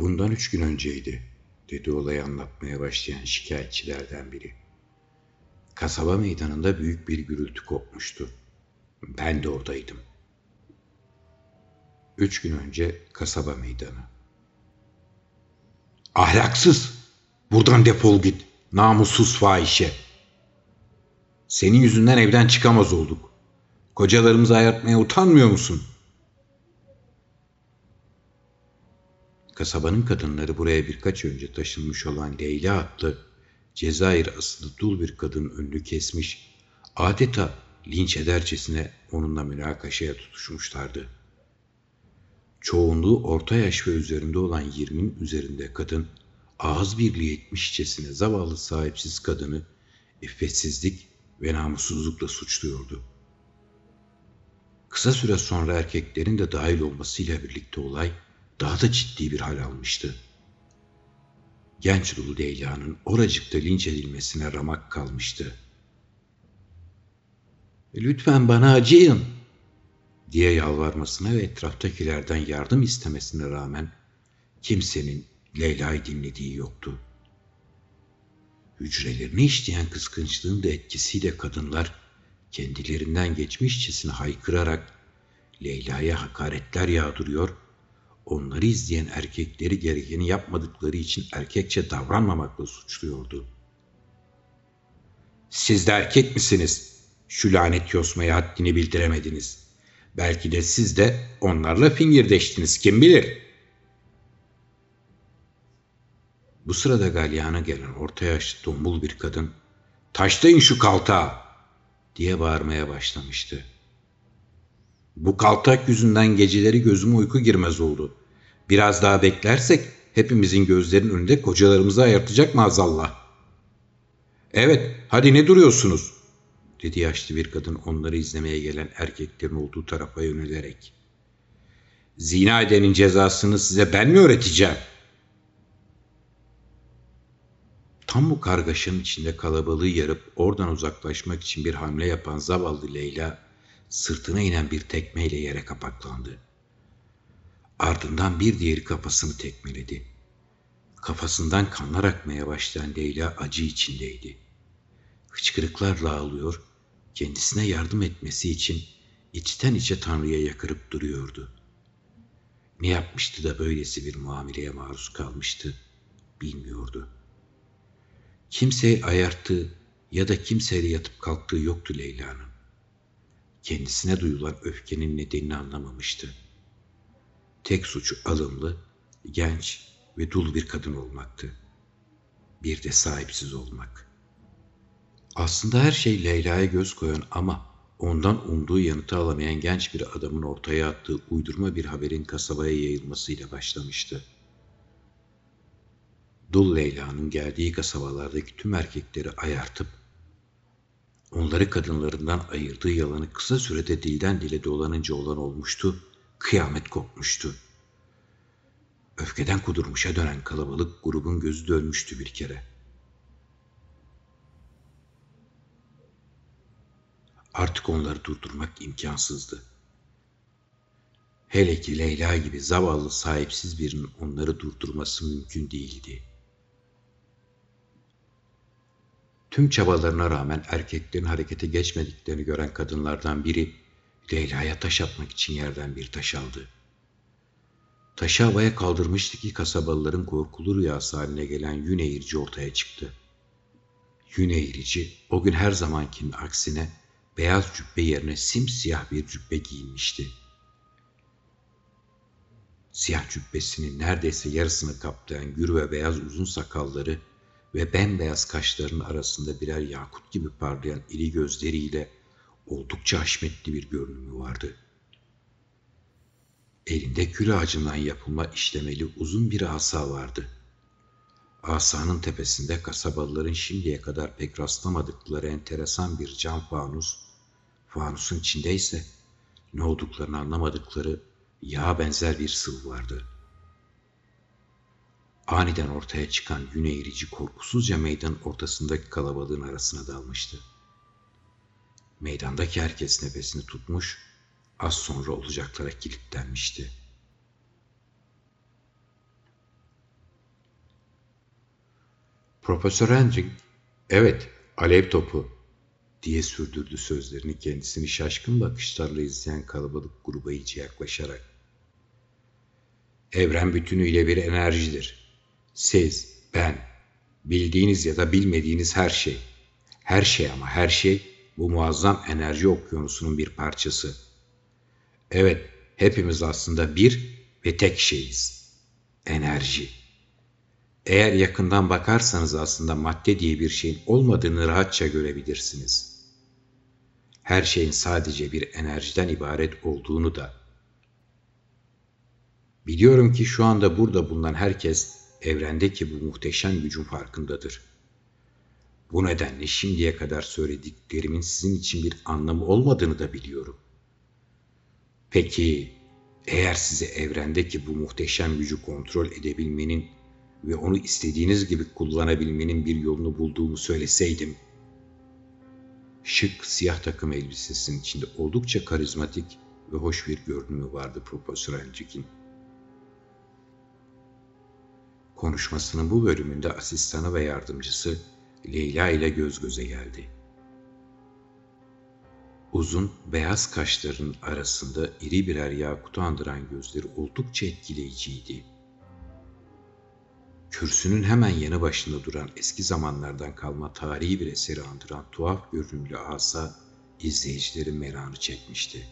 Bundan üç gün önceydi, dedi olayı anlatmaya başlayan şikayetçilerden biri. Kasaba meydanında büyük bir gürültü kopmuştu. Ben de oradaydım. Üç gün önce kasaba meydanı. Ahlaksız! Buradan defol git. Namussuz fahişe. Senin yüzünden evden çıkamaz olduk. Kocalarımızı ayartmaya utanmıyor musun? Kasabanın kadınları buraya birkaç önce taşınmış olan Leyla adlı Cezayir asıllı dul bir kadın önünü kesmiş, adeta linç edercesine onunla münakaşaya tutuşmuşlardı. Çoğunluğu orta yaş ve üzerinde olan yirmin üzerinde kadın, ağız birliği etmişçesine zavallı sahipsiz kadını iffetsizlik ve namussuzlukla suçluyordu. Kısa süre sonra erkeklerin de dahil olmasıyla birlikte olay daha da ciddi bir hal almıştı. Genç Lulu Leyla'nın oracıkta linç edilmesine ramak kalmıştı. ''Lütfen bana acıyın.'' diye yalvarmasına ve etraftakilerden yardım istemesine rağmen kimsenin Leyla'yı dinlediği yoktu. Hücrelerini işleyen kıskançlığın da etkisiyle kadınlar kendilerinden geçmişçesine haykırarak Leyla'ya hakaretler yağdırıyor, onları izleyen erkekleri gerekeni yapmadıkları için erkekçe davranmamakla suçluyordu. Siz de erkek misiniz? Şu lanet yosmaya haddini bildiremediniz. Belki de siz de onlarla fingirdeştiniz kim bilir. Bu sırada galyana gelen orta yaşlı tombul bir kadın taşlayın şu kaltağı diye bağırmaya başlamıştı. Bu kaltak yüzünden geceleri gözüme uyku girmez oldu. Biraz daha beklersek hepimizin gözlerinin önünde kocalarımızı ayartacak maazallah. Evet, hadi ne duruyorsunuz? dedi yaşlı bir kadın onları izlemeye gelen erkeklerin olduğu tarafa yönelerek. Zina edenin cezasını size ben mi öğreteceğim? Tam bu kargaşanın içinde kalabalığı yarıp oradan uzaklaşmak için bir hamle yapan zavallı Leyla sırtına inen bir tekmeyle yere kapaklandı. Ardından bir diğeri kafasını tekmeledi. Kafasından kanlar akmaya başlayan Leyla acı içindeydi. Hıçkırıklarla ağlıyor, kendisine yardım etmesi için içten içe Tanrı'ya yakırıp duruyordu. Ne yapmıştı da böylesi bir muameleye maruz kalmıştı bilmiyordu. Kimseye ayarttığı ya da kimseyle yatıp kalktığı yoktu Leyla'nın. Kendisine duyulan öfkenin nedenini anlamamıştı. Tek suçu alımlı, genç ve dul bir kadın olmaktı. Bir de sahipsiz olmak. Aslında her şey Leyla'ya göz koyan ama ondan umduğu yanıtı alamayan genç bir adamın ortaya attığı uydurma bir haberin kasabaya yayılmasıyla başlamıştı. Dul Leyla'nın geldiği kasabalardaki tüm erkekleri ayartıp onları kadınlarından ayırdığı yalanı kısa sürede dilden dile dolanınca olan olmuştu, kıyamet kopmuştu. Öfkeden kudurmuşa dönen kalabalık grubun gözü dönmüştü bir kere. Artık onları durdurmak imkansızdı. Hele ki Leyla gibi zavallı sahipsiz birinin onları durdurması mümkün değildi. Tüm çabalarına rağmen erkeklerin harekete geçmediklerini gören kadınlardan biri Leyla'ya taş atmak için yerden bir taş aldı. Taşı havaya kaldırmıştı ki kasabalıların korkulu rüyası haline gelen yün eğirici ortaya çıktı. Yün eğirici o gün her zamankinin aksine beyaz cübbe yerine simsiyah bir cübbe giyinmişti. Siyah cübbesinin neredeyse yarısını kaplayan gür ve beyaz uzun sakalları ve bembeyaz kaşlarının arasında birer yakut gibi parlayan iri gözleriyle oldukça haşmetli bir görünümü vardı. Elinde kül ağacından yapılma işlemeli uzun bir asa vardı. Asanın tepesinde kasabalıların şimdiye kadar pek rastlamadıkları enteresan bir cam fanus, fanusun içinde ise ne olduklarını anlamadıkları yağ benzer bir sıvı vardı.'' Aniden ortaya çıkan gün eğrici korkusuzca meydanın ortasındaki kalabalığın arasına dalmıştı. Meydandaki herkes nefesini tutmuş, az sonra olacaklara kilitlenmişti. Profesör Hendrik, evet alev topu diye sürdürdü sözlerini kendisini şaşkın bakışlarla izleyen kalabalık gruba iyice yaklaşarak. Evren bütünüyle bir enerjidir. Siz, ben, bildiğiniz ya da bilmediğiniz her şey, her şey ama her şey bu muazzam enerji okyanusunun bir parçası. Evet, hepimiz aslında bir ve tek şeyiz. Enerji. Eğer yakından bakarsanız aslında madde diye bir şeyin olmadığını rahatça görebilirsiniz. Her şeyin sadece bir enerjiden ibaret olduğunu da. Biliyorum ki şu anda burada bulunan herkes evrendeki bu muhteşem gücün farkındadır. Bu nedenle şimdiye kadar söylediklerimin sizin için bir anlamı olmadığını da biliyorum. Peki eğer size evrendeki bu muhteşem gücü kontrol edebilmenin ve onu istediğiniz gibi kullanabilmenin bir yolunu bulduğumu söyleseydim, şık siyah takım elbisesinin içinde oldukça karizmatik ve hoş bir görünümü vardı Profesör Hendrick'in. Konuşmasının bu bölümünde asistanı ve yardımcısı Leyla ile göz göze geldi. Uzun, beyaz kaşlarının arasında iri birer yakutu andıran gözleri oldukça etkileyiciydi. Kürsünün hemen yanı başında duran eski zamanlardan kalma tarihi bir eseri andıran tuhaf görünümlü asa izleyicilerin merakını çekmişti.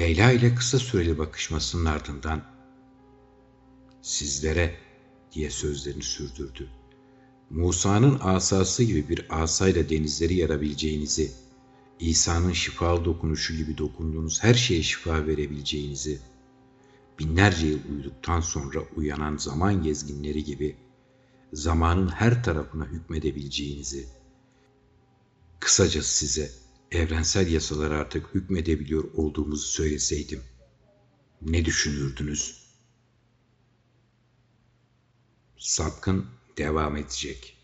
Leyla ile kısa süreli bakışmasının ardından sizlere diye sözlerini sürdürdü. Musa'nın asası gibi bir asayla denizleri yarabileceğinizi, İsa'nın şifalı dokunuşu gibi dokunduğunuz her şeye şifa verebileceğinizi, binlerce yıl uyuduktan sonra uyanan zaman gezginleri gibi zamanın her tarafına hükmedebileceğinizi, kısacası size evrensel yasalar artık hükmedebiliyor olduğumuzu söyleseydim, ne düşünürdünüz? Sapkın devam edecek.